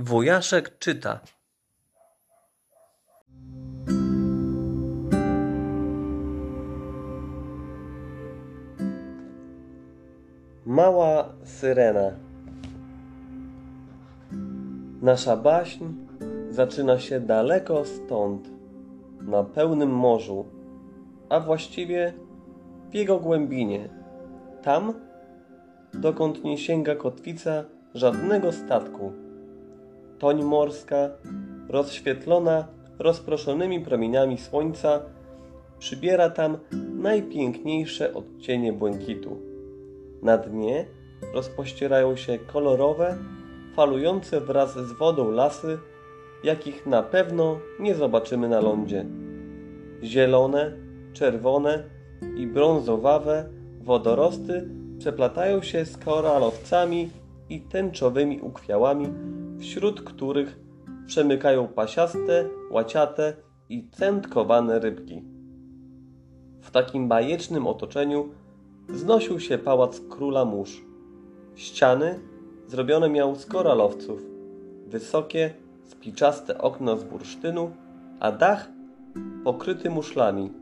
Wujaszek czyta. Mała syrena. Nasza baśń zaczyna się daleko stąd, na pełnym morzu, a właściwie w jego głębinie, tam, dokąd nie sięga kotwica żadnego statku. Toń morska, rozświetlona rozproszonymi promieniami słońca, przybiera tam najpiękniejsze odcienie błękitu. Na dnie rozpościerają się kolorowe, falujące wraz z wodą lasy, jakich na pewno nie zobaczymy na lądzie. Zielone, czerwone i brązowawe wodorosty przeplatają się z koralowcami i tęczowymi ukwiałami, wśród których przemykają pasiaste, łaciate i centkowane rybki. W takim bajecznym otoczeniu wznosił się pałac króla mórz. Ściany zrobione miał z koralowców, wysokie, spiczaste okno z bursztynu, a dach pokryty muszlami,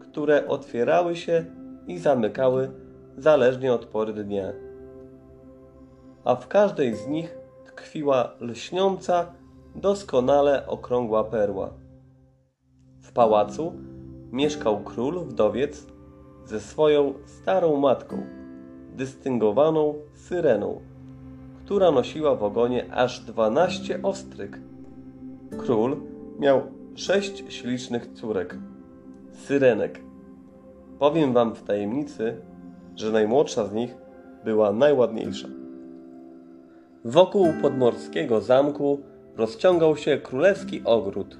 które otwierały się i zamykały zależnie od pory dnia. A w każdej z nich tkwiła lśniąca, doskonale okrągła perła. W pałacu mieszkał król wdowiec ze swoją starą matką, dystyngowaną syreną, która nosiła w ogonie aż dwanaście ostryg. Król miał sześć ślicznych córek, syrenek. Powiem wam w tajemnicy, że najmłodsza z nich była najładniejsza. Wokół podmorskiego zamku rozciągał się królewski ogród.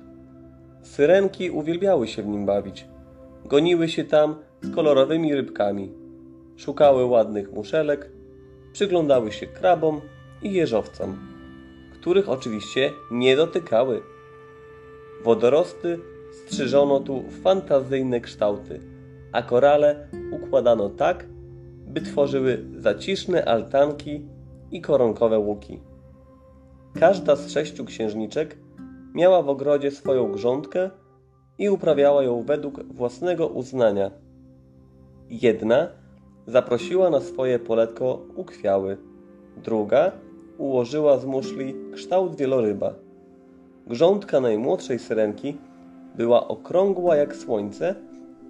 Syrenki uwielbiały się w nim bawić. Goniły się tam z kolorowymi rybkami. Szukały ładnych muszelek, przyglądały się krabom i jeżowcom, których oczywiście nie dotykały. Wodorosty strzyżono tu w fantazyjne kształty, a korale układano tak, by tworzyły zaciszne altanki i koronkowe łuki. Każda z sześciu księżniczek miała w ogrodzie swoją grządkę i uprawiała ją według własnego uznania. Jedna zaprosiła na swoje poletko ukwiały, druga ułożyła z muszli kształt wieloryba. Grządka najmłodszej syrenki była okrągła jak słońce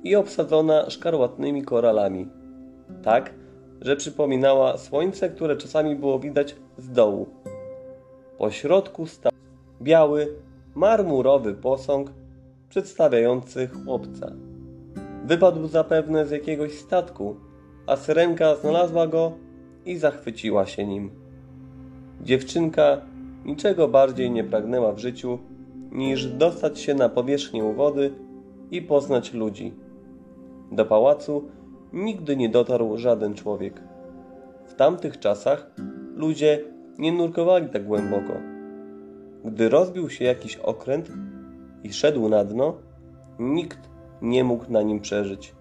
i obsadzona szkarłatnymi koralami, tak, że przypominała słońce, które czasami było widać z dołu. Po środku stał biały, marmurowy posąg przedstawiający chłopca. Wypadł zapewne z jakiegoś statku, a syrenka znalazła go i zachwyciła się nim. Dziewczynka niczego bardziej nie pragnęła w życiu, niż dostać się na powierzchnię wody i poznać ludzi. Do pałacu nigdy nie dotarł żaden człowiek. W tamtych czasach ludzie nie nurkowali tak głęboko. Gdy rozbił się jakiś okręt i szedł na dno, nikt nie mógł na nim przeżyć.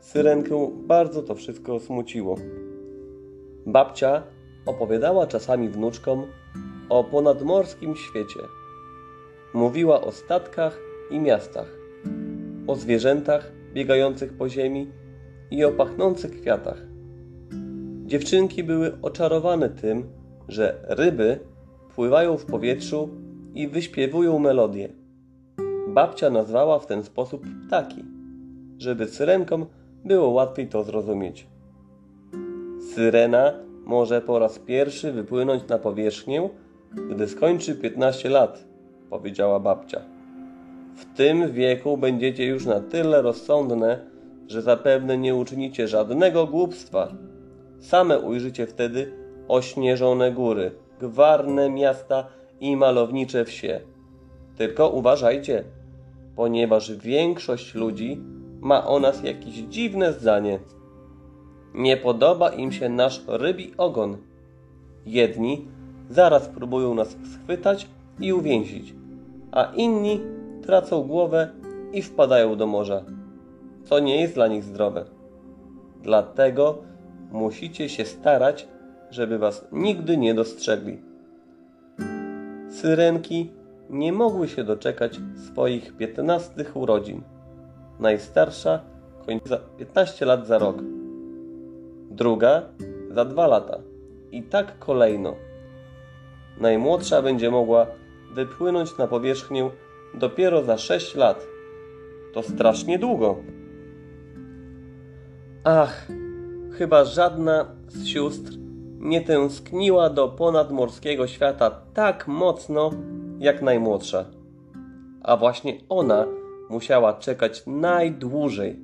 Syrenkę bardzo to wszystko smuciło. Babcia opowiadała czasami wnuczkom o ponadmorskim świecie. Mówiła o statkach i miastach, o zwierzętach biegających po ziemi i o pachnących kwiatach. Dziewczynki były oczarowane tym, że ryby pływają w powietrzu i wyśpiewują melodię. Babcia nazwała w ten sposób ptaki, żeby syrenkom było łatwiej to zrozumieć. Syrena może po raz pierwszy wypłynąć na powierzchnię, gdy skończy 15 lat, powiedziała babcia. W tym wieku będziecie już na tyle rozsądne, że zapewne nie uczynicie żadnego głupstwa. Same ujrzycie wtedy ośnieżone góry, gwarne miasta i malownicze wsie. Tylko uważajcie, ponieważ większość ludzi ma o nas jakieś dziwne zdanie. Nie podoba im się nasz rybi ogon. Jedni zaraz próbują nas schwytać i uwięzić, a inni tracą głowę i wpadają do morza, co nie jest dla nich zdrowe. Dlatego musicie się starać, żeby was nigdy nie dostrzegli. Syrenki nie mogły się doczekać swoich piętnastych urodzin. Najstarsza kończy za 15 lat za rok, druga za dwa lata i tak kolejno. Najmłodsza będzie mogła wypłynąć na powierzchnię dopiero za 6 lat. To strasznie długo. Ach, chyba żadna z sióstr nie tęskniła do ponadmorskiego świata tak mocno jak najmłodsza. A właśnie ona musiała czekać najdłużej.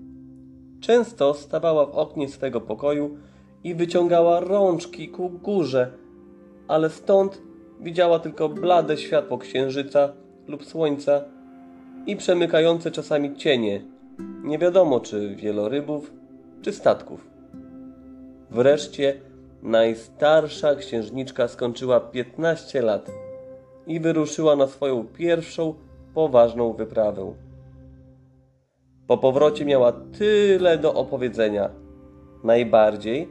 Często stawała w oknie swego pokoju i wyciągała rączki ku górze, ale stąd widziała tylko blade światło księżyca lub słońca i przemykające czasami cienie, nie wiadomo czy wielorybów, czy statków. Wreszcie najstarsza księżniczka skończyła 15 lat i wyruszyła na swoją pierwszą poważną wyprawę. Po powrocie miała tyle do opowiedzenia. Najbardziej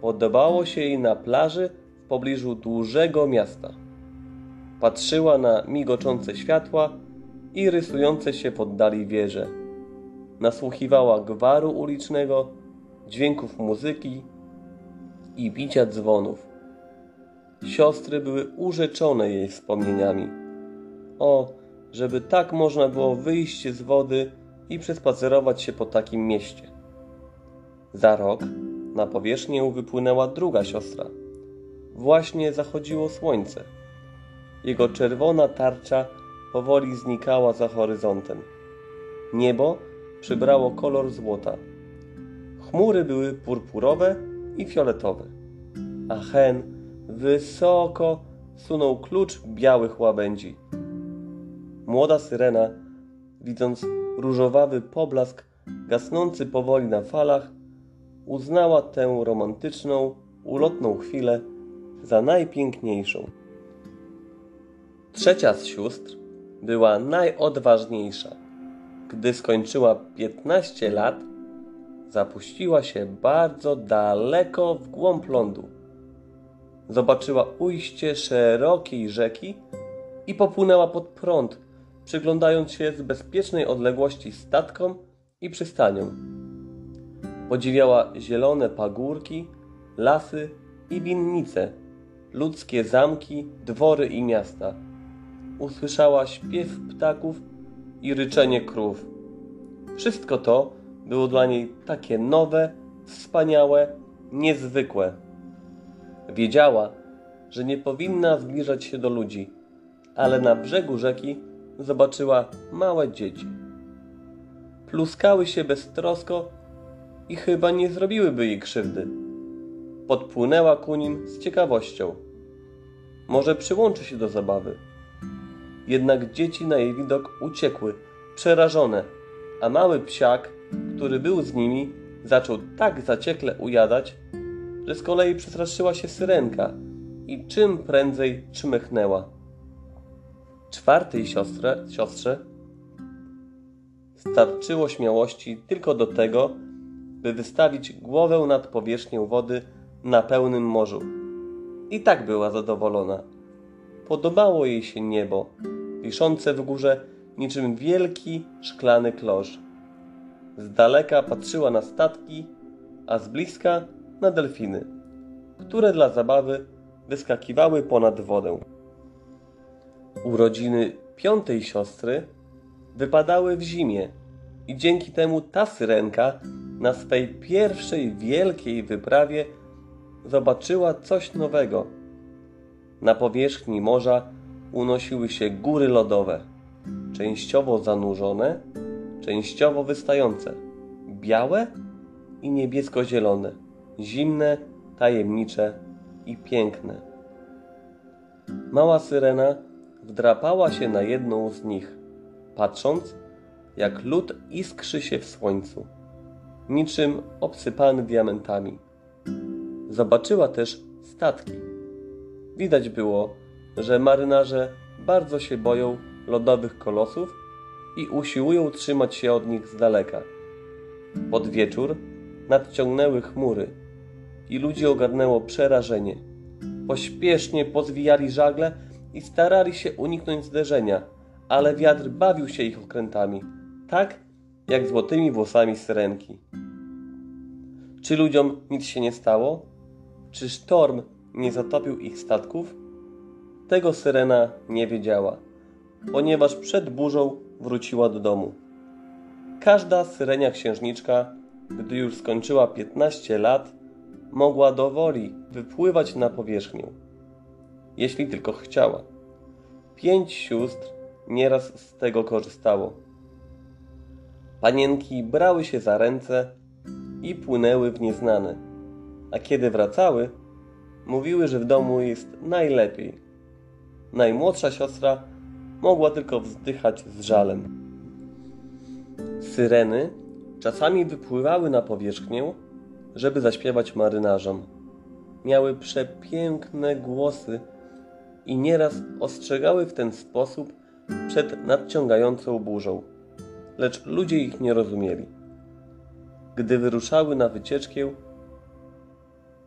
podobało się jej na plaży w pobliżu dużego miasta. Patrzyła na migoczące światła i rysujące się w oddali wieże. Nasłuchiwała gwaru ulicznego, dźwięków muzyki i bicia dzwonów. Siostry były urzeczone jej wspomnieniami. O, żeby tak można było wyjść z wody i przespacerować się po takim mieście. Za rok na powierzchnię wypłynęła druga siostra. Właśnie zachodziło słońce. Jego czerwona tarcza powoli znikała za horyzontem. Niebo przybrało kolor złota. Chmury były purpurowe i fioletowe, a hen wysoko sunął klucz białych łabędzi. Młoda syrena, widząc różowawy poblask gasnący powoli na falach, uznała tę romantyczną, ulotną chwilę za najpiękniejszą. Trzecia z sióstr była najodważniejsza. Gdy skończyła 15 lat, zapuściła się bardzo daleko w głąb lądu. Zobaczyła ujście szerokiej rzeki i popłynęła pod prąd, przyglądając się z bezpiecznej odległości statkom i przystaniom. Podziwiała zielone pagórki, lasy i winnice, ludzkie zamki, dwory i miasta. Usłyszała śpiew ptaków i ryczenie krów. Wszystko to było dla niej takie nowe, wspaniałe, niezwykłe. Wiedziała, że nie powinna zbliżać się do ludzi, ale na brzegu rzeki zobaczyła małe dzieci. Pluskały się beztrosko i chyba nie zrobiłyby jej krzywdy. Podpłynęła ku nim z ciekawością. Może przyłączy się do zabawy. Jednak dzieci na jej widok uciekły, przerażone, a mały psiak, który był z nimi, zaczął tak zaciekle ujadać, że z kolei przestraszyła się syrenka i czym prędzej czmychnęła. Czwartej siostrze, siostrze starczyło śmiałości tylko do tego, by wystawić głowę nad powierzchnią wody na pełnym morzu. I tak była zadowolona. Podobało jej się niebo, wiszące w górze niczym wielki szklany klosz. Z daleka patrzyła na statki, a z bliska na delfiny, które dla zabawy wyskakiwały ponad wodę. Urodziny piątej siostry wypadały w zimie i dzięki temu ta syrenka na swej pierwszej wielkiej wyprawie zobaczyła coś nowego. Na powierzchni morza unosiły się góry lodowe, częściowo zanurzone, częściowo wystające, białe i niebiesko-zielone, zimne, tajemnicze i piękne. Mała syrena wdrapała się na jedną z nich, patrząc, jak lód iskrzy się w słońcu, niczym obsypany diamentami. Zobaczyła też statki. Widać było, że marynarze bardzo się boją lodowych kolosów i usiłują trzymać się od nich z daleka. Pod wieczór nadciągnęły chmury i ludzi ogarnęło przerażenie. Pośpiesznie pozwijali żagle i starali się uniknąć zderzenia, ale wiatr bawił się ich okrętami, tak jak złotymi włosami syrenki. Czy ludziom nic się nie stało? Czy sztorm nie zatopił ich statków? Tego syrena nie wiedziała, ponieważ przed burzą wróciła do domu. Każda syrenia księżniczka, gdy już skończyła 15 lat, mogła do woli wypływać na powierzchnię, jeśli tylko chciała. Pięć sióstr nieraz z tego korzystało. Panienki brały się za ręce i płynęły w nieznane, a kiedy wracały, mówiły, że w domu jest najlepiej. Najmłodsza siostra mogła tylko wzdychać z żalem. Syreny czasami wypływały na powierzchnię, żeby zaśpiewać marynarzom. Miały przepiękne głosy i nieraz ostrzegały w ten sposób przed nadciągającą burzą, lecz ludzie ich nie rozumieli. Gdy wyruszały na wycieczkę,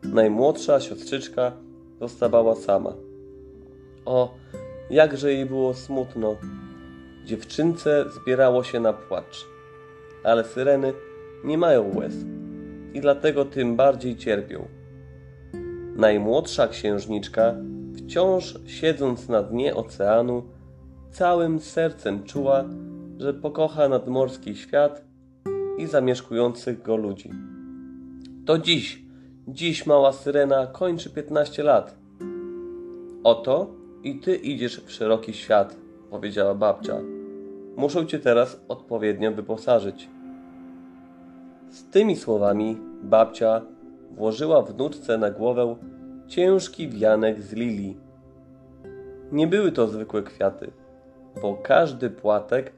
najmłodsza siostrzyczka zostawała sama. O, jakże jej było smutno. Dziewczynce zbierało się na płacz, ale syreny nie mają łez i dlatego tym bardziej cierpią. Najmłodsza księżniczka, wciąż siedząc na dnie oceanu, całym sercem czuła, że pokocha nadmorski świat i zamieszkujących go ludzi. To dziś, dziś mała syrena kończy 15 lat. Oto i ty idziesz w szeroki świat, powiedziała babcia. Muszę cię teraz odpowiednio wyposażyć. Z tymi słowami babcia włożyła wnuczce na głowę ciężki wianek z lilii. Nie były to zwykłe kwiaty, bo każdy płatek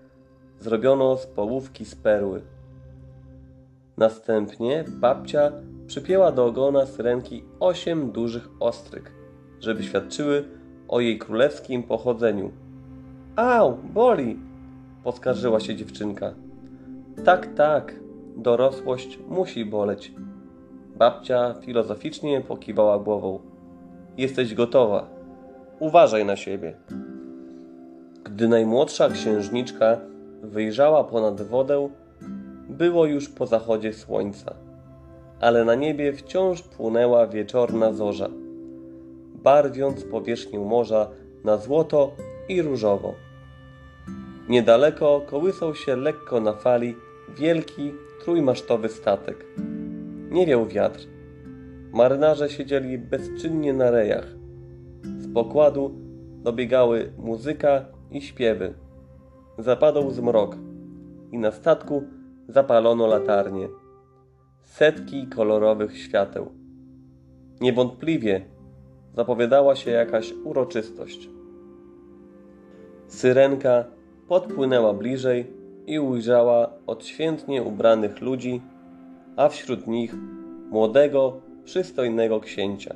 zrobiono z połówki z perły. Następnie babcia przypięła do ogona syrenki osiem dużych ostryg, żeby świadczyły o jej królewskim pochodzeniu. Au, boli! poskarżyła się dziewczynka. Tak, tak, dorosłość musi boleć. Babcia filozoficznie pokiwała głową. Jesteś gotowa. Uważaj na siebie. Gdy najmłodsza księżniczka wyjrzała ponad wodę, było już po zachodzie słońca, ale na niebie wciąż płynęła wieczorna zorza, barwiąc powierzchnię morza na złoto i różowo. Niedaleko kołysał się lekko na fali wielki, trójmasztowy statek. Nie wiał wiatr. Marynarze siedzieli bezczynnie na rejach. Z pokładu dobiegały muzyka i śpiewy. Zapadał zmrok i na statku zapalono latarnie. Setki kolorowych świateł. Niewątpliwie zapowiadała się jakaś uroczystość. Syrenka podpłynęła bliżej i ujrzała odświętnie ubranych ludzi, a wśród nich młodego, przystojnego księcia.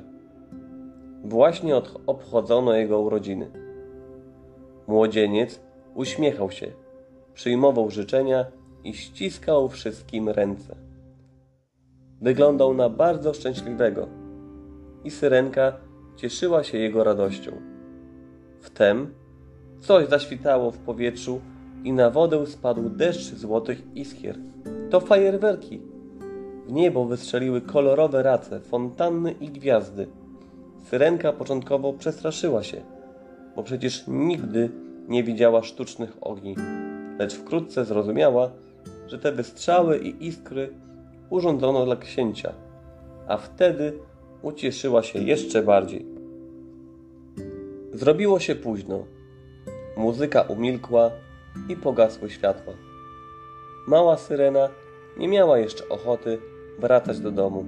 Właśnie obchodzono jego urodziny. Młodzieniec uśmiechał się, przyjmował życzenia i ściskał wszystkim ręce. Wyglądał na bardzo szczęśliwego i syrenka cieszyła się jego radością. Wtem coś zaświtało w powietrzu i na wodę spadł deszcz złotych iskier. To fajerwerki. W niebo wystrzeliły kolorowe race, fontanny i gwiazdy. Syrenka początkowo przestraszyła się, bo przecież nigdy nie widziała sztucznych ogni, lecz wkrótce zrozumiała, że te wystrzały i iskry urządzono dla księcia, a wtedy ucieszyła się jeszcze bardziej. Zrobiło się późno. Muzyka umilkła i pogasły światła. Mała syrena nie miała jeszcze ochoty wracać do domu.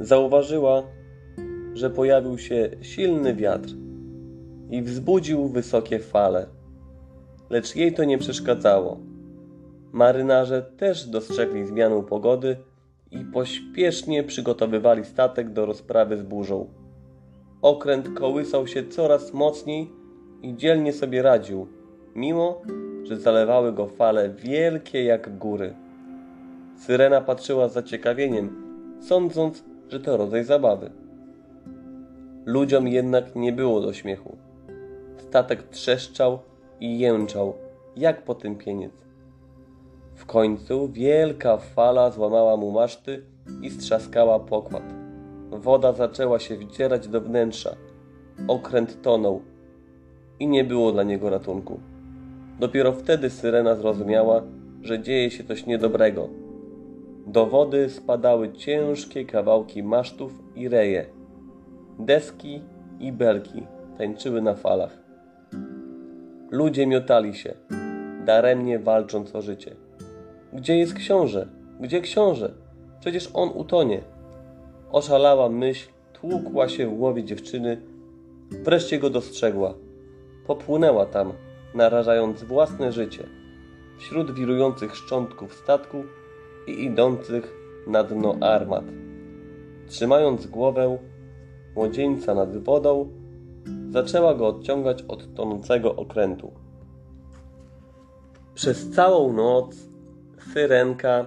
Zauważyła, że pojawił się silny wiatr i wzbudził wysokie fale, lecz jej to nie przeszkadzało. Marynarze też dostrzegli zmianę pogody i pośpiesznie przygotowywali statek do rozprawy z burzą. Okręt kołysał się coraz mocniej i dzielnie sobie radził, mimo że zalewały go fale wielkie jak góry. Syrena patrzyła z zaciekawieniem, sądząc, że to rodzaj zabawy. Ludziom jednak nie było do śmiechu. Statek trzeszczał i jęczał, jak potępieniec. W końcu wielka fala złamała mu maszty i strzaskała pokład. Woda zaczęła się wdzierać do wnętrza. Okręt tonął i nie było dla niego ratunku. Dopiero wtedy syrena zrozumiała, że dzieje się coś niedobrego. Do wody spadały ciężkie kawałki masztów i reje. Deski i belki tańczyły na falach. Ludzie miotali się, daremnie walcząc o życie. Gdzie jest książę? Gdzie książę? Przecież on utonie. Oszalała myśl tłukła się w głowie dziewczyny, wreszcie go dostrzegła. Popłynęła tam, narażając własne życie, wśród wirujących szczątków statku i idących na dno armat. Trzymając głowę młodzieńca nad wodą, zaczęła go odciągać od tonącego okrętu. Przez całą noc syrenka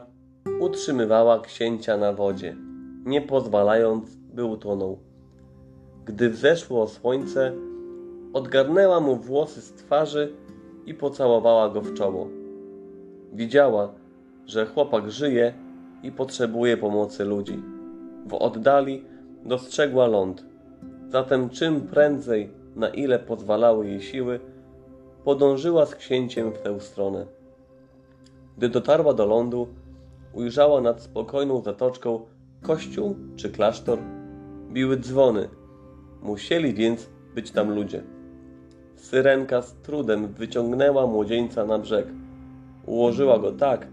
utrzymywała księcia na wodzie, nie pozwalając, by utonął. Gdy wzeszło słońce, odgarnęła mu włosy z twarzy i pocałowała go w czoło. Widziała, że chłopak żyje i potrzebuje pomocy ludzi. W oddali dostrzegła ląd. Zatem czym prędzej, na ile pozwalały jej siły, podążyła z księciem w tę stronę. Gdy dotarła do lądu, ujrzała nad spokojną zatoczką kościół czy klasztor. Biły dzwony. Musieli więc być tam ludzie. Syrenka z trudem wyciągnęła młodzieńca na brzeg. Ułożyła go tak,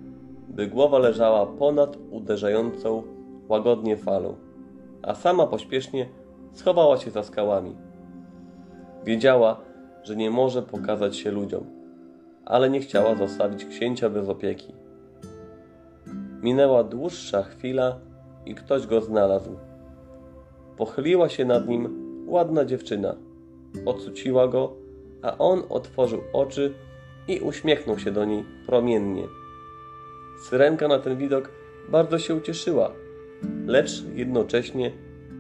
by głowa leżała ponad uderzającą łagodnie falą, a sama pośpiesznie schowała się za skałami. Wiedziała, że nie może pokazać się ludziom, ale nie chciała zostawić księcia bez opieki. Minęła dłuższa chwila i ktoś go znalazł. Pochyliła się nad nim ładna dziewczyna. Ocuciła go, a on otworzył oczy i uśmiechnął się do niej promiennie. Syrenka na ten widok bardzo się ucieszyła, lecz jednocześnie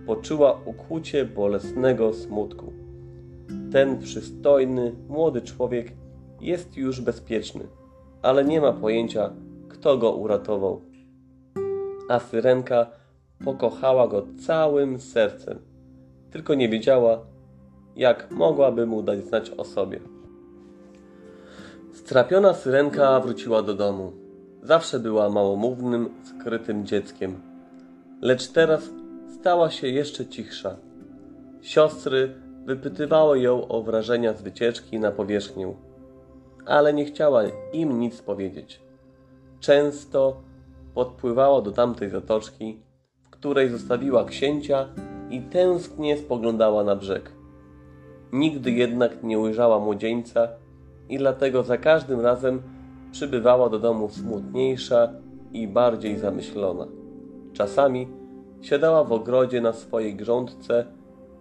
poczuła ukłucie bolesnego smutku. Ten przystojny, młody człowiek jest już bezpieczny, ale nie ma pojęcia, kto go uratował. A Syrenka pokochała go całym sercem, tylko nie wiedziała, jak mogłaby mu dać znać o sobie. Strapiona Syrenka wróciła do domu. Zawsze była małomównym, skrytym dzieckiem. Lecz teraz stała się jeszcze cichsza. Siostry wypytywały ją o wrażenia z wycieczki na powierzchnię, ale nie chciała im nic powiedzieć. Często podpływała do tamtej zatoczki, w której zostawiła księcia i tęsknie spoglądała na brzeg. Nigdy jednak nie ujrzała młodzieńca i dlatego za każdym razem przybywała do domu smutniejsza i bardziej zamyślona. Czasami siadała w ogrodzie na swojej grządce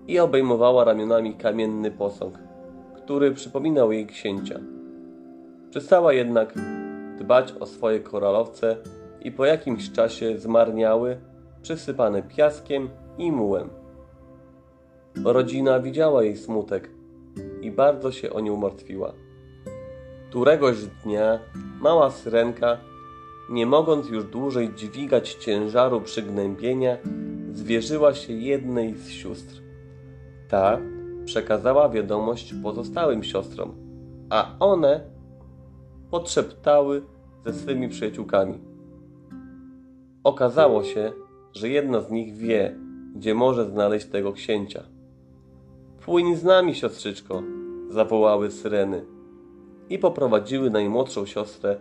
i obejmowała ramionami kamienny posąg, który przypominał jej księcia. Przestała jednak dbać o swoje koralowce i po jakimś czasie zmarniały, przysypane piaskiem i mułem. Rodzina widziała jej smutek i bardzo się o nią martwiła. Któregoś dnia mała syrenka, nie mogąc już dłużej dźwigać ciężaru przygnębienia, zwierzyła się jednej z sióstr. Ta przekazała wiadomość pozostałym siostrom, a one podszeptały ze swymi przyjaciółkami. Okazało się, że jedna z nich wie, gdzie może znaleźć tego księcia. Płyń z nami, siostrzyczko, zawołały syreny i poprowadziły najmłodszą siostrę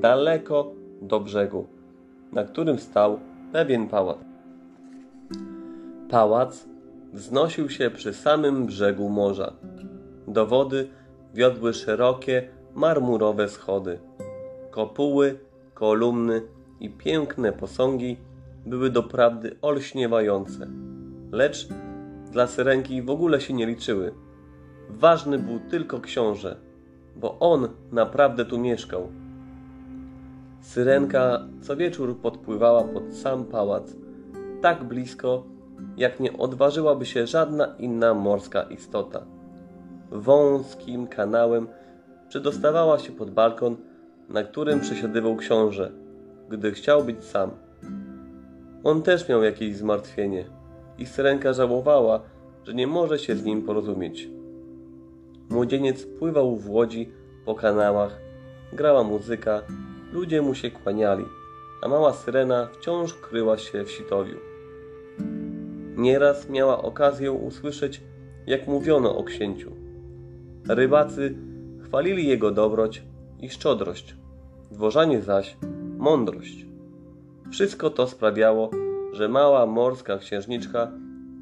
daleko do brzegu, na którym stał pewien pałac. Pałac wznosił się przy samym brzegu morza. Do wody wiodły szerokie, marmurowe schody. Kopuły, kolumny i piękne posągi były doprawdy olśniewające, lecz dla syrenki w ogóle się nie liczyły. Ważny był tylko książę, bo on naprawdę tu mieszkał. Syrenka co wieczór podpływała pod sam pałac, tak blisko, jak nie odważyłaby się żadna inna morska istota. Wąskim kanałem przedostawała się pod balkon, na którym przesiadywał książę, gdy chciał być sam. On też miał jakieś zmartwienie i Syrenka żałowała, że nie może się z nim porozumieć. Młodzieniec pływał w łodzi po kanałach, grała muzyka, ludzie mu się kłaniali, a mała Syrena wciąż kryła się w sitowiu. Nieraz miała okazję usłyszeć, jak mówiono o księciu. Rybacy chwalili jego dobroć i szczodrość, dworzanie zaś mądrość. Wszystko to sprawiało, że mała morska księżniczka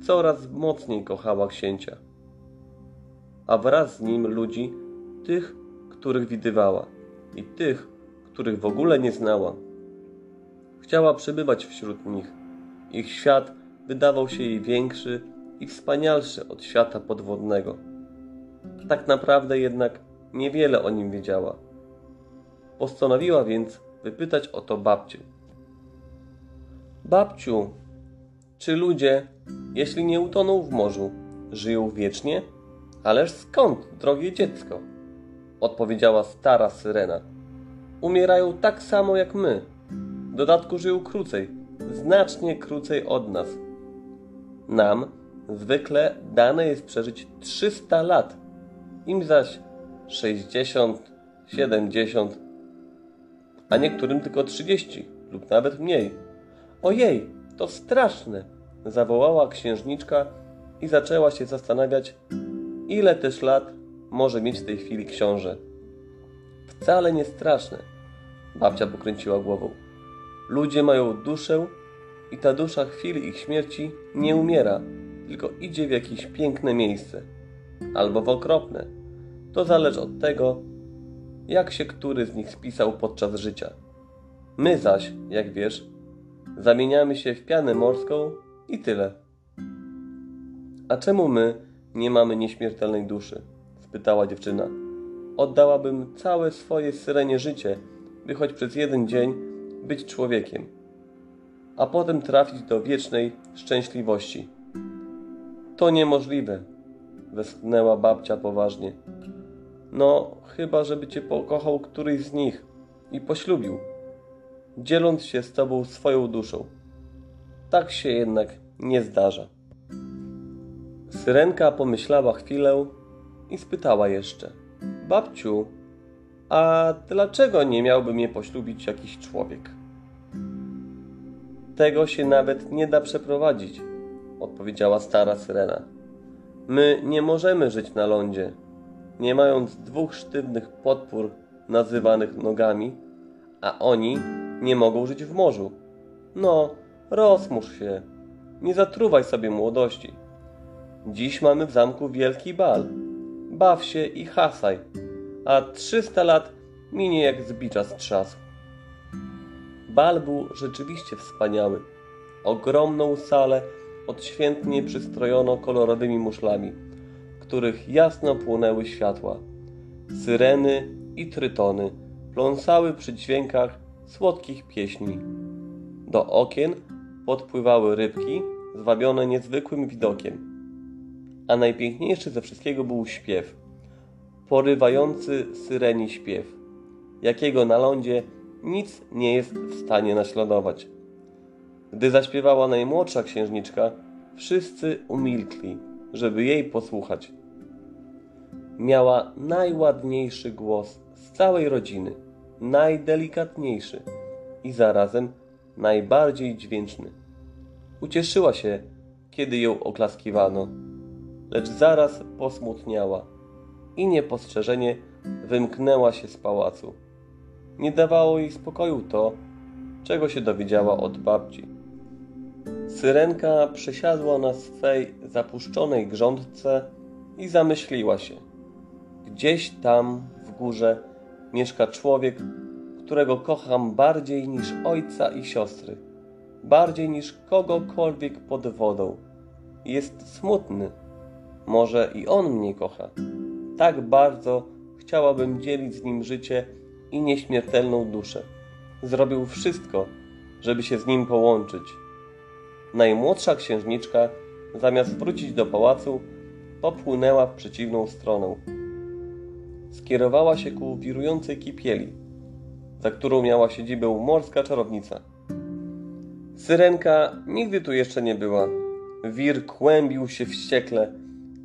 coraz mocniej kochała księcia, a wraz z nim ludzi, tych, których widywała i tych, których w ogóle nie znała. Chciała przebywać wśród nich. Ich świat wydawał się jej większy i wspanialszy od świata podwodnego. Tak naprawdę jednak niewiele o nim wiedziała. Postanowiła więc wypytać o to babcię. Babciu, czy ludzie, jeśli nie utoną w morzu, żyją wiecznie? Ależ skąd, drogie dziecko? Odpowiedziała stara syrena. Umierają tak samo jak my. W dodatku żyją krócej, znacznie krócej od nas. Nam zwykle dane jest przeżyć 300 lat, im zaś 60, 70, a niektórym tylko 30 lub nawet mniej. Ojej, to straszne! zawołała księżniczka i zaczęła się zastanawiać, ile też lat może mieć w tej chwili książę. Wcale nie straszne. Babcia pokręciła głową. Ludzie mają duszę i ta dusza chwili ich śmierci nie umiera, tylko idzie w jakieś piękne miejsce albo w okropne. To zależy od tego, jak się który z nich spisał podczas życia. My zaś, jak wiesz, zamieniamy się w pianę morską i tyle. A czemu my nie mamy nieśmiertelnej duszy? spytała dziewczyna. Oddałabym całe swoje syrenie życie, by choć przez jeden dzień być człowiekiem, a potem trafić do wiecznej szczęśliwości. To niemożliwe, westchnęła babcia poważnie. No, chyba żeby cię pokochał któryś z nich i poślubił, dzieląc się z tobą swoją duszą. Tak się jednak nie zdarza. Syrenka pomyślała chwilę i spytała jeszcze: Babciu, a dlaczego nie miałby mnie poślubić jakiś człowiek? Tego się nawet nie da przeprowadzić, odpowiedziała stara syrena. My nie możemy żyć na lądzie, nie mając dwóch sztywnych podpór nazywanych nogami, a oni nie mogą żyć w morzu. No, rozmusz się, nie zatruwaj sobie młodości. Dziś mamy w zamku wielki bal. Baw się i hasaj, a trzysta lat minie jak z bicza. Bal był rzeczywiście wspaniały. Ogromną salę odświętnie przystrojono kolorowymi muszlami, których jasno płonęły światła. Syreny i trytony pląsały przy dźwiękach słodkich pieśni. Do okien podpływały rybki, zwabione niezwykłym widokiem. A najpiękniejszy ze wszystkiego był śpiew. Porywający syreni śpiew, jakiego na lądzie nic nie jest w stanie naśladować. Gdy zaśpiewała najmłodsza księżniczka, wszyscy umilkli, żeby jej posłuchać. Miała najładniejszy głos z całej rodziny, najdelikatniejszy i zarazem najbardziej dźwięczny. Ucieszyła się, kiedy ją oklaskiwano, lecz zaraz posmutniała i niepostrzeżenie wymknęła się z pałacu. Nie dawało jej spokoju to, czego się dowiedziała od babci. Syrenka przesiadła na swej zapuszczonej grządce i zamyśliła się. Gdzieś tam w górze mieszka człowiek, którego kocham bardziej niż ojca i siostry, bardziej niż kogokolwiek pod wodą. Jest smutny. Może i on mnie kocha. Tak bardzo chciałabym dzielić z nim życie i nieśmiertelną duszę. Zrobił wszystko, żeby się z nim połączyć. Najmłodsza księżniczka, zamiast wrócić do pałacu, popłynęła w przeciwną stronę. Skierowała się ku wirującej kipieli, za którą miała siedzibę morska czarownica. Syrenka nigdy tu jeszcze nie była. Wir kłębił się wściekle,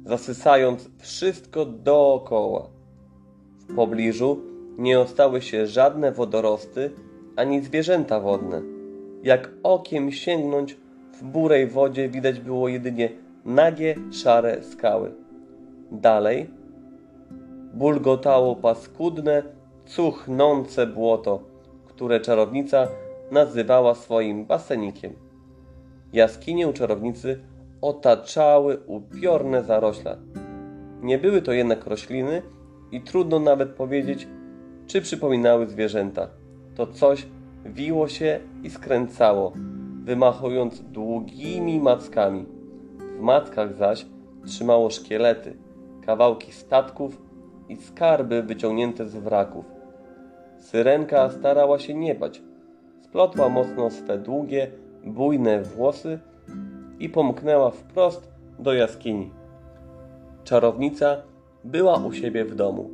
zasysając wszystko dookoła. W pobliżu nie ostały się żadne wodorosty ani zwierzęta wodne. Jak okiem sięgnąć, w burej wodzie widać było jedynie nagie, szare skały. Dalej bulgotało paskudne, cuchnące błoto, które czarownica nazywała swoim basenikiem. Jaskinię czarownicy otaczały upiorne zarośla. Nie były to jednak rośliny i trudno nawet powiedzieć, czy przypominały zwierzęta. To coś wiło się i skręcało, wymachując długimi mackami. W matkach zaś trzymało szkielety, kawałki statków i skarby wyciągnięte z wraków. Syrenka starała się nie bać. Splotła mocno swe długie, bujne włosy i pomknęła wprost do jaskini. Czarownica była u siebie w domu.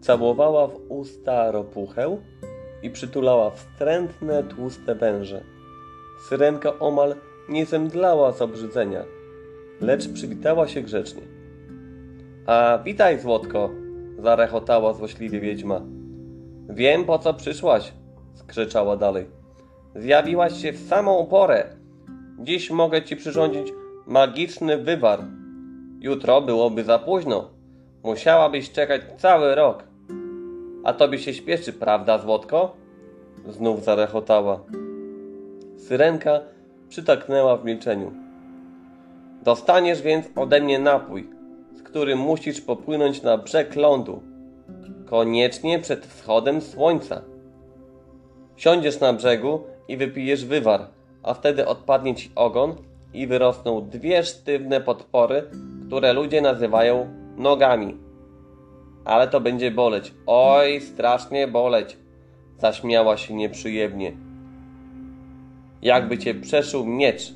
Całowała w usta ropuchę i przytulała wstrętne, tłuste węże. Syrenka omal nie zemdlała z obrzydzenia, lecz przywitała się grzecznie. A witaj, Złotko! zarechotała złośliwie wiedźma. Wiem, po co przyszłaś, skrzyczała dalej. Zjawiłaś się w samą porę. Dziś mogę ci przyrządzić magiczny wywar. Jutro byłoby za późno. Musiałabyś czekać cały rok. A tobie się śpieszy, prawda, Złotko? Znów zarechotała. Syrenka przytaknęła w milczeniu. Dostaniesz więc ode mnie napój, z którym musisz popłynąć na brzeg lądu. Koniecznie przed wschodem słońca. Siądziesz na brzegu i wypijesz wywar, a wtedy odpadnie ci ogon i wyrosną dwie sztywne podpory, które ludzie nazywają nogami. Ale to będzie boleć. Oj, strasznie boleć. Zaśmiała się nieprzyjemnie. Jakby cię przeszył miecz.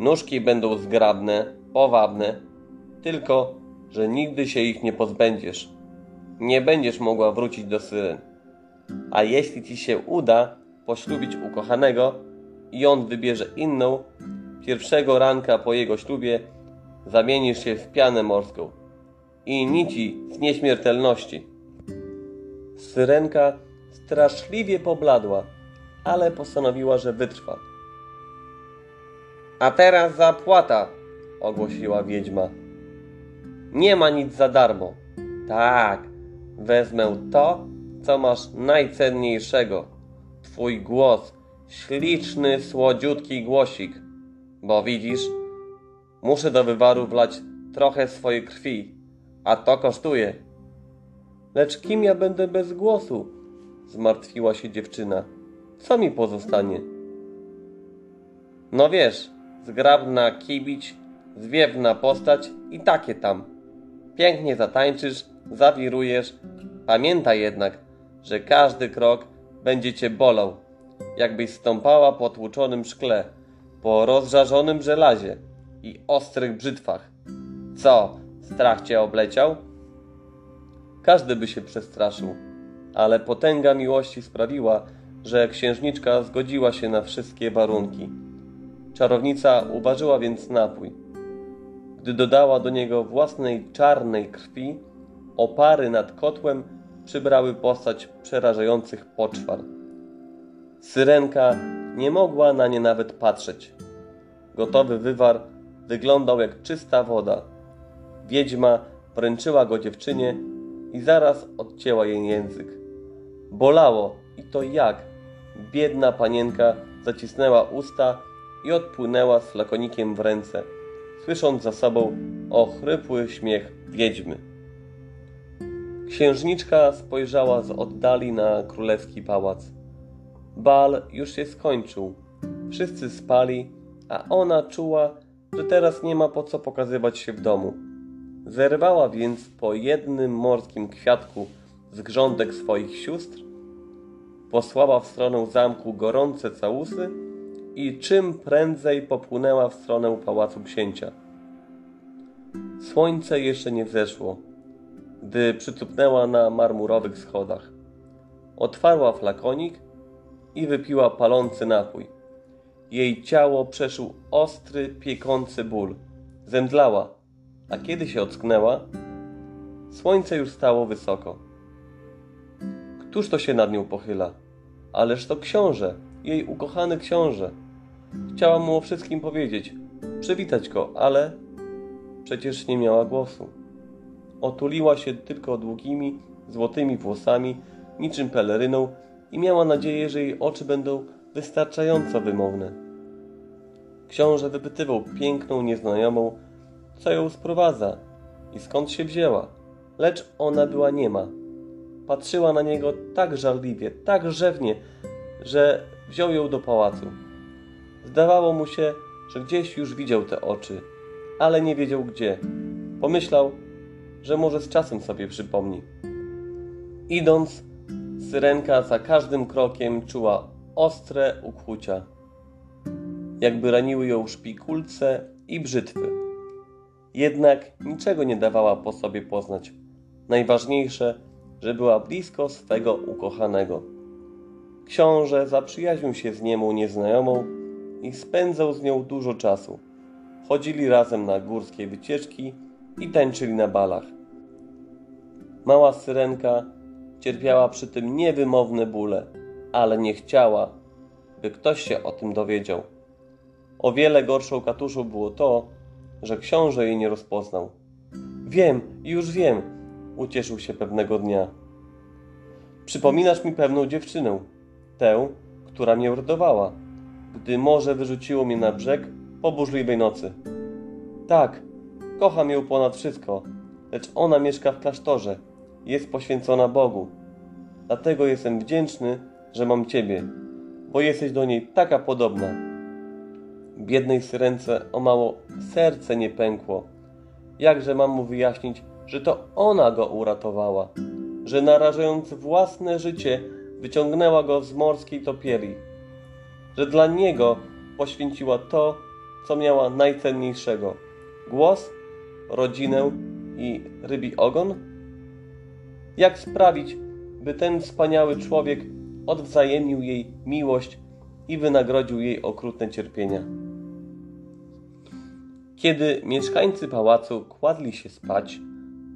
Nóżki będą zgrabne, powabne, tylko, że nigdy się ich nie pozbędziesz. Nie będziesz mogła wrócić do syren. A jeśli ci się uda poślubić ukochanego i on wybierze inną, pierwszego ranka po jego ślubie zamienisz się w pianę morską i nici z nieśmiertelności. Syrenka straszliwie pobladła, ale postanowiła, że wytrwa. A teraz zapłata, ogłosiła wiedźma. Nie ma nic za darmo. Tak, wezmę to, co masz najcenniejszego. Twój głos, śliczny, słodziutki głosik. Bo widzisz, muszę do wywaru wlać trochę swojej krwi, a to kosztuje. Lecz kim ja będę bez głosu? Zmartwiła się dziewczyna. Co mi pozostanie? No wiesz, zgrabna kibić, zwiewna postać i takie tam. Pięknie zatańczysz, zawirujesz. Pamiętaj jednak, że każdy krok będzie cię bolał, jakbyś stąpała po tłuczonym szkle, po rozżarzonym żelazie i ostrych brzytwach. Co, strach cię obleciał? Każdy by się przestraszył, ale potęga miłości sprawiła, że księżniczka zgodziła się na wszystkie warunki. Czarownica uważała więc napój. Gdy dodała do niego własnej czarnej krwi, opary nad kotłem przybrały postać przerażających poczwar. Syrenka nie mogła na nie nawet patrzeć. Gotowy wywar wyglądał jak czysta woda. Wiedźma wręczyła go dziewczynie i zaraz odcięła jej język. Bolało i to jak. Biedna panienka zacisnęła usta i odpłynęła z flakonikiem w ręce, słysząc za sobą ochrypły śmiech wiedźmy. Księżniczka spojrzała z oddali na królewski pałac. Bal już się skończył. Wszyscy spali, a ona czuła, że teraz nie ma po co pokazywać się w domu. Zerwała więc po jednym morskim kwiatku z grządek swoich sióstr, posłała w stronę zamku gorące całusy i czym prędzej popłynęła w stronę pałacu księcia. Słońce jeszcze nie wzeszło, gdy przycupnęła na marmurowych schodach. Otwarła flakonik i wypiła palący napój. Jej ciało przeszył ostry, piekący ból. Zemdlała, a kiedy się ocknęła, słońce już stało wysoko. Któż to się nad nią pochyla? Ależ to książę, jej ukochany książę. Chciała mu o wszystkim powiedzieć, przywitać go, ale przecież nie miała głosu. Otuliła się tylko długimi, złotymi włosami, niczym peleryną i miała nadzieję, że jej oczy będą wystarczająco wymowne. Książę wypytywał piękną nieznajomą, co ją sprowadza i skąd się wzięła, lecz ona była niema. Patrzyła na niego tak żarliwie, tak rzewnie, że wziął ją do pałacu. Zdawało mu się, że gdzieś już widział te oczy, ale nie wiedział gdzie. Pomyślał, że może z czasem sobie przypomni. Idąc, syrenka za każdym krokiem czuła ostre ukłucia, jakby raniły ją szpikulce i brzytwy. Jednak niczego nie dawała po sobie poznać. Najważniejsze, że była blisko swego ukochanego. Książę zaprzyjaźnił się z niemą nieznajomą i spędzał z nią dużo czasu. Chodzili razem na górskie wycieczki i tańczyli na balach. Mała syrenka cierpiała przy tym niewymowne bóle, ale nie chciała, by ktoś się o tym dowiedział. O wiele gorszą katuszą było to, że książę jej nie rozpoznał. Wiem, już wiem, ucieszył się pewnego dnia. Przypominasz mi pewną dziewczynę, tę, która mnie uratowała, gdy morze wyrzuciło mnie na brzeg po burzliwej nocy. Tak, kocham ją ponad wszystko, lecz ona mieszka w klasztorze, jest poświęcona Bogu. Dlatego jestem wdzięczny, że mam Ciebie, bo jesteś do niej taka podobna. Biednej syrence o mało serce nie pękło. Jakże mam mu wyjaśnić, że to ona go uratowała, że narażając własne życie wyciągnęła go z morskiej topieli, że dla niego poświęciła to, co miała najcenniejszego głos, rodzinę i rybi ogon? Jak sprawić, by ten wspaniały człowiek odwzajemnił jej miłość i wynagrodził jej okrutne cierpienia? Kiedy mieszkańcy pałacu kładli się spać,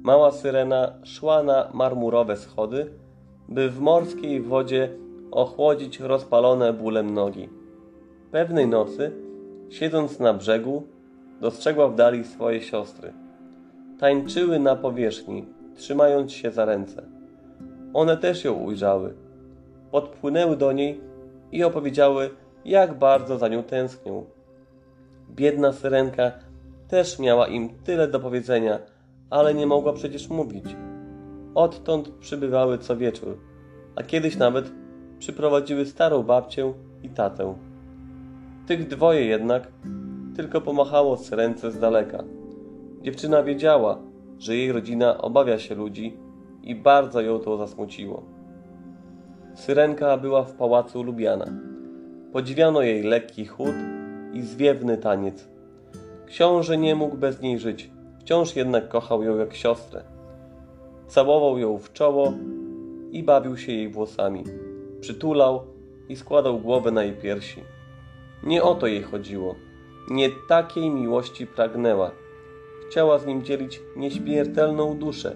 mała syrena szła na marmurowe schody, by w morskiej wodzie ochłodzić rozpalone bólem nogi. Pewnej nocy, siedząc na brzegu, dostrzegła w dali swoje siostry. Tańczyły na powierzchni, trzymając się za ręce. One też ją ujrzały. Podpłynęły do niej i opowiedziały, jak bardzo za nią tęsknią. Biedna syrenka też miała im tyle do powiedzenia, ale nie mogła przecież mówić. Odtąd przybywały co wieczór, a kiedyś nawet przyprowadziły starą babcię i tatę. Tych dwoje jednak tylko pomachało z ręce z daleka. Dziewczyna wiedziała, że jej rodzina obawia się ludzi i bardzo ją to zasmuciło. Syrenka była w pałacu lubiana. Podziwiano jej lekki chód i zwiewny taniec. Książę nie mógł bez niej żyć, wciąż jednak kochał ją jak siostrę. Całował ją w czoło i bawił się jej włosami. Przytulał i składał głowę na jej piersi. Nie o to jej chodziło. Nie takiej miłości pragnęła. Chciała z nim dzielić nieśmiertelną duszę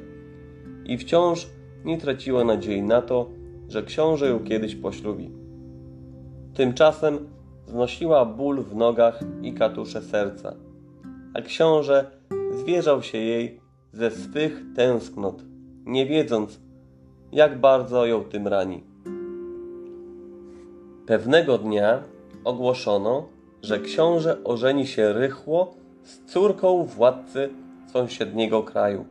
i wciąż nie traciła nadziei na to, że książę ją kiedyś poślubi. Tymczasem znosiła ból w nogach i katusze serca, a książę zwierzał się jej ze swych tęsknot, nie wiedząc, jak bardzo ją tym rani. Pewnego dnia ogłoszono, że książę ożeni się rychło z córką władcy sąsiedniego kraju.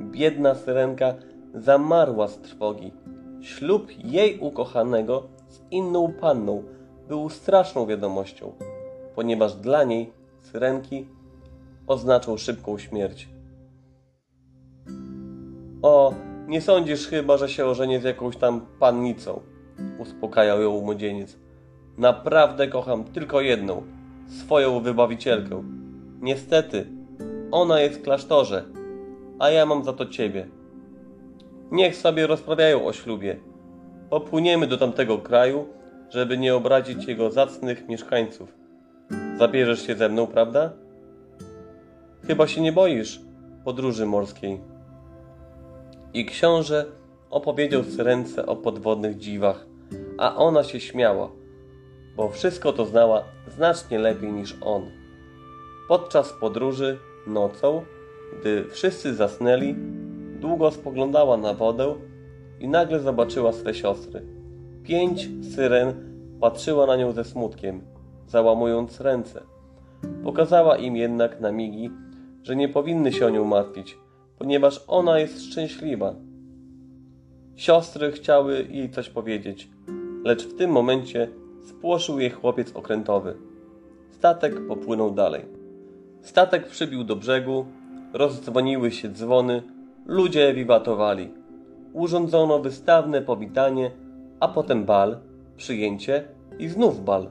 Biedna syrenka zamarła z trwogi. Ślub jej ukochanego z inną panną był straszną wiadomością, ponieważ dla niej syrenki oznaczał szybką śmierć. O, nie sądzisz chyba, że się ożenię z jakąś tam pannicą, uspokajał ją młodzieniec. Naprawdę kocham tylko jedną, swoją wybawicielkę. Niestety, ona jest w klasztorze, a ja mam za to ciebie. Niech sobie rozprawiają o ślubie. Popłyniemy do tamtego kraju, żeby nie obrazić jego zacnych mieszkańców. Zabierzesz się ze mną, prawda? Chyba się nie boisz podróży morskiej. I książę opowiedział Syrence o podwodnych dziwach, a ona się śmiała, bo wszystko to znała znacznie lepiej niż on. Podczas podróży, nocą, gdy wszyscy zasnęli, długo spoglądała na wodę i nagle zobaczyła swe siostry. Pięć syren patrzyła na nią ze smutkiem, załamując ręce. Pokazała im jednak na migi, że nie powinny się o nią martwić, ponieważ ona jest szczęśliwa. Siostry chciały jej coś powiedzieć, lecz w tym momencie spłoszył je chłopiec okrętowy. Statek popłynął dalej. Statek przybił do brzegu, rozdzwoniły się dzwony, ludzie wiwatowali. Urządzono wystawne powitanie, a potem bal, przyjęcie i znów bal.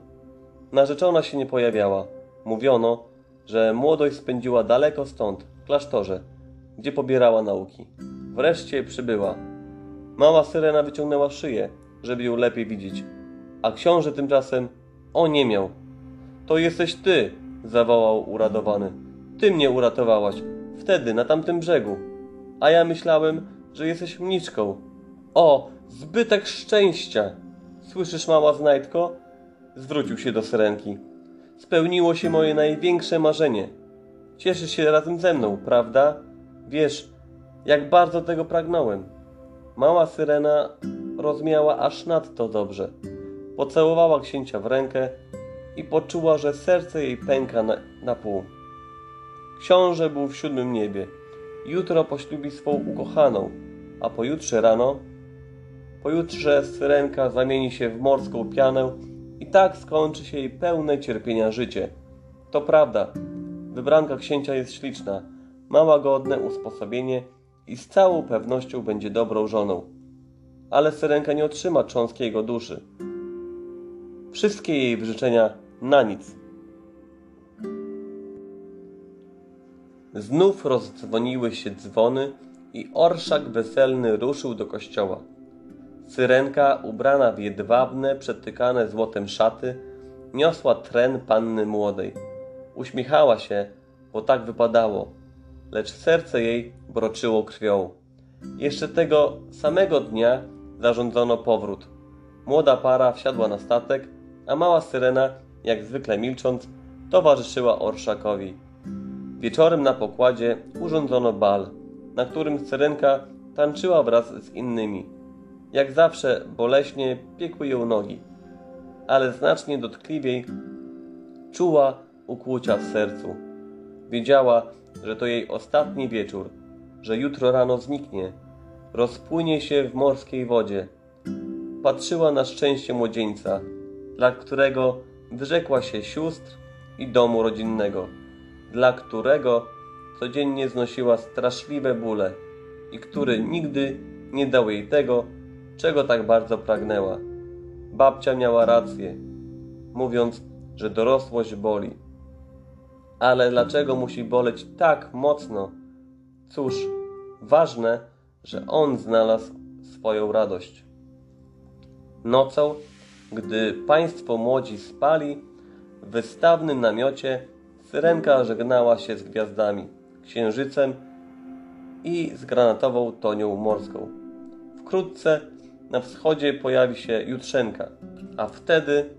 Narzeczona się nie pojawiała. Mówiono, że młodość spędziła daleko stąd, w klasztorze, gdzie pobierała nauki. Wreszcie przybyła. Mała syrena wyciągnęła szyję, żeby ją lepiej widzieć, a książę tymczasem oniemiał. To jesteś ty, zawołał uradowany. Ty mnie uratowałaś, wtedy na tamtym brzegu. A ja myślałem, że jesteś mniczką. O, zbytek szczęścia! Słyszysz, mała znajdko? Zwrócił się do syrenki. Spełniło się moje największe marzenie. Cieszysz się razem ze mną, prawda? Wiesz, jak bardzo tego pragnąłem. Mała syrena rozmiała aż nadto dobrze. Pocałowała księcia w rękę i poczuła, że serce jej pęka na, na pół. Książę był w siódmym niebie. Jutro poślubi swą ukochaną, a pojutrze rano, pojutrze syrenka zamieni się w morską pianę tak skończy się jej pełne cierpienia życie. To prawda, wybranka księcia jest śliczna, ma łagodne usposobienie i z całą pewnością będzie dobrą żoną. Ale syrenka nie otrzyma cząstki jego duszy. Wszystkie jej wyrzeczenia na nic. Znów rozdzwoniły się dzwony i orszak weselny ruszył do kościoła. Syrenka, ubrana w jedwabne, przetykane złotem szaty, niosła tren panny młodej. Uśmiechała się, bo tak wypadało, lecz serce jej broczyło krwią. Jeszcze tego samego dnia zarządzono powrót. Młoda para wsiadła na statek, a mała syrena, jak zwykle milcząc, towarzyszyła orszakowi. Wieczorem na pokładzie urządzono bal, na którym syrenka tańczyła wraz z innymi. Jak zawsze boleśnie piekły ją nogi, ale znacznie dotkliwiej czuła ukłucia w sercu. Wiedziała, że to jej ostatni wieczór, że jutro rano zniknie, rozpłynie się w morskiej wodzie. Patrzyła na szczęście młodzieńca, dla którego wyrzekła się sióstr i domu rodzinnego, dla którego codziennie znosiła straszliwe bóle i który nigdy nie dał jej tego, czego tak bardzo pragnęła. Babcia miała rację, mówiąc, że dorosłość boli. Ale dlaczego musi boleć tak mocno? Cóż, ważne, że on znalazł swoją radość. Nocą, gdy państwo młodzi spali, w wystawnym namiocie syrenka żegnała się z gwiazdami, księżycem i z granatową tonią morską. Wkrótce na wschodzie pojawi się jutrzenka, a wtedy,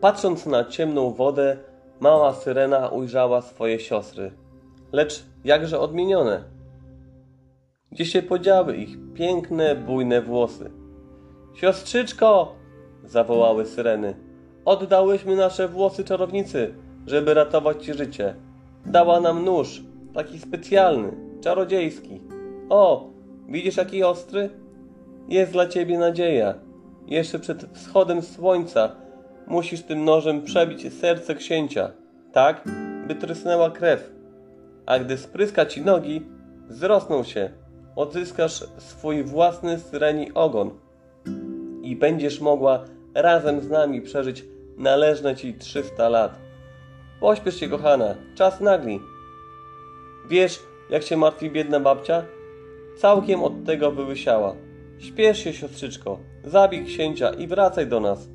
patrząc na ciemną wodę, mała syrena ujrzała swoje siostry. Lecz jakże odmienione. Gdzie się podziały ich piękne, bujne włosy? Siostrzyczko! zawołały syreny. Oddałyśmy nasze włosy czarownicy, żeby ratować ci życie. Dała nam nóż, taki specjalny, czarodziejski. O, widzisz jaki ostry? Jest dla ciebie nadzieja. Jeszcze przed wschodem słońca musisz tym nożem przebić serce księcia, tak, by trysnęła krew. A gdy spryska ci nogi, wzrosną się, odzyskasz swój własny syreni ogon i będziesz mogła razem z nami przeżyć należne ci 300 lat. Pośpiesz się, kochana, czas nagli. Wiesz, jak się martwi biedna babcia? Całkiem od tego wyłysiała. Śpiesz się, siostrzyczko, zabij księcia i wracaj do nas.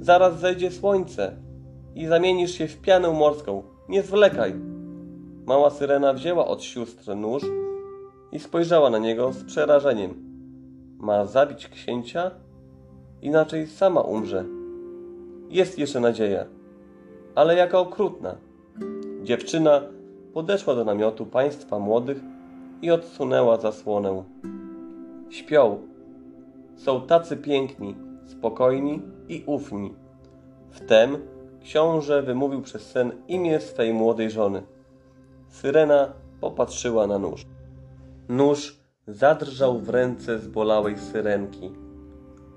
Zaraz zejdzie słońce i zamienisz się w pianę morską. Nie zwlekaj. Mała syrena wzięła od sióstr nóż i spojrzała na niego z przerażeniem. Ma zabić księcia? Inaczej sama umrze. Jest jeszcze nadzieja, ale jaka okrutna. Dziewczyna podeszła do namiotu państwa młodych i odsunęła zasłonę. Śpią. Są tacy piękni, spokojni i ufni. Wtem książę wymówił przez sen imię swej młodej żony. Syrena popatrzyła na nóż. Nóż zadrżał w ręce zbolałej syrenki.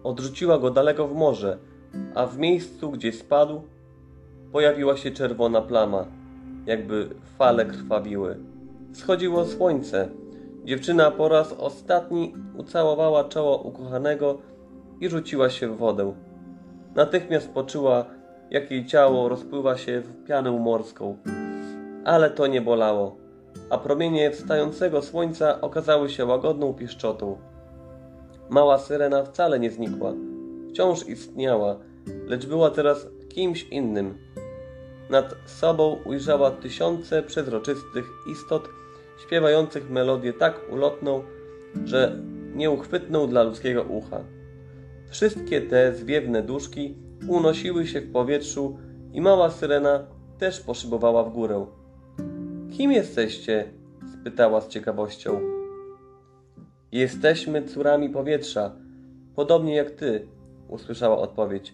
Odrzuciła go daleko w morze, a w miejscu, gdzie spadł, pojawiła się czerwona plama, jakby fale krwawiły. Wschodziło słońce. Dziewczyna po raz ostatni ucałowała czoło ukochanego i rzuciła się w wodę. Natychmiast poczuła, jak jej ciało rozpływa się w pianę morską. Ale to nie bolało, a promienie wstającego słońca okazały się łagodną pieszczotą. Mała syrena wcale nie znikła. Wciąż istniała, lecz była teraz kimś innym. Nad sobą ujrzała tysiące przezroczystych istot, śpiewających melodię tak ulotną, że nieuchwytną dla ludzkiego ucha. Wszystkie te zwiewne duszki unosiły się w powietrzu i mała syrena też poszybowała w górę. Kim jesteście? spytała z ciekawością. Jesteśmy córami powietrza, podobnie jak ty, usłyszała odpowiedź.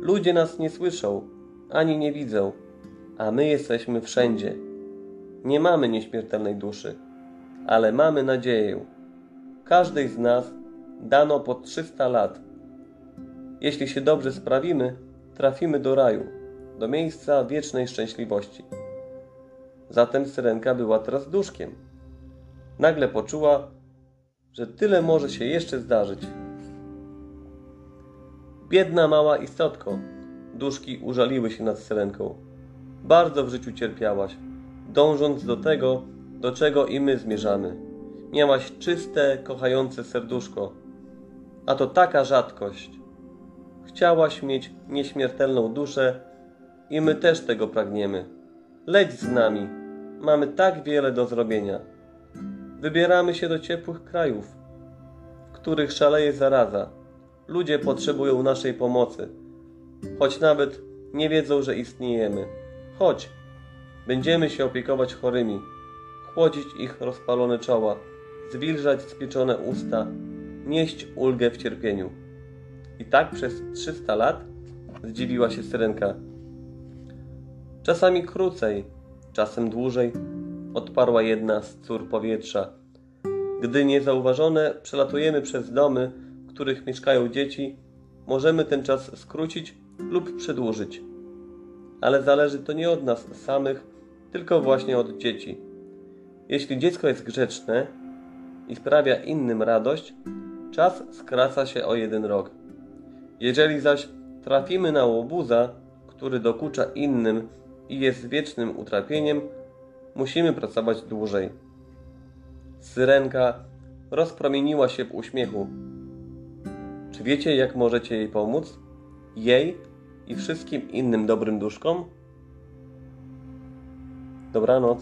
Ludzie nas nie słyszą, ani nie widzą, a my jesteśmy wszędzie. Nie mamy nieśmiertelnej duszy, ale mamy nadzieję. Każdej z nas dano po 300 lat. Jeśli się dobrze sprawimy, trafimy do raju, do miejsca wiecznej szczęśliwości. Zatem syrenka była teraz duszkiem. Nagle poczuła, że tyle może się jeszcze zdarzyć. Biedna mała istotko, duszki użaliły się nad syrenką. Bardzo w życiu cierpiałaś, dążąc do tego, do czego i my zmierzamy. Miałaś czyste, kochające serduszko, a to taka rzadkość. Chciałaś mieć nieśmiertelną duszę i my też tego pragniemy. Leć z nami, mamy tak wiele do zrobienia. Wybieramy się do ciepłych krajów, w których szaleje zaraza. Ludzie potrzebują naszej pomocy, choć nawet nie wiedzą, że istniejemy. Chodź, będziemy się opiekować chorymi, chłodzić ich rozpalone czoła, zwilżać spieczone usta, nieść ulgę w cierpieniu. I tak przez 300 lat zdziwiła się syrenka. Czasami krócej, czasem dłużej, odparła jedna z cór powietrza. Gdy niezauważone przelatujemy przez domy, w których mieszkają dzieci, możemy ten czas skrócić lub przedłużyć. Ale zależy to nie od nas samych, tylko właśnie od dzieci. Jeśli dziecko jest grzeczne i sprawia innym radość, czas skraca się o jeden rok. Jeżeli zaś trafimy na łobuza, który dokucza innym i jest wiecznym utrapieniem, musimy pracować dłużej. Syrenka rozpromieniła się w uśmiechu. Czy wiecie, jak możecie jej pomóc? Jej i wszystkim innym dobrym duszkom? Dobranoc.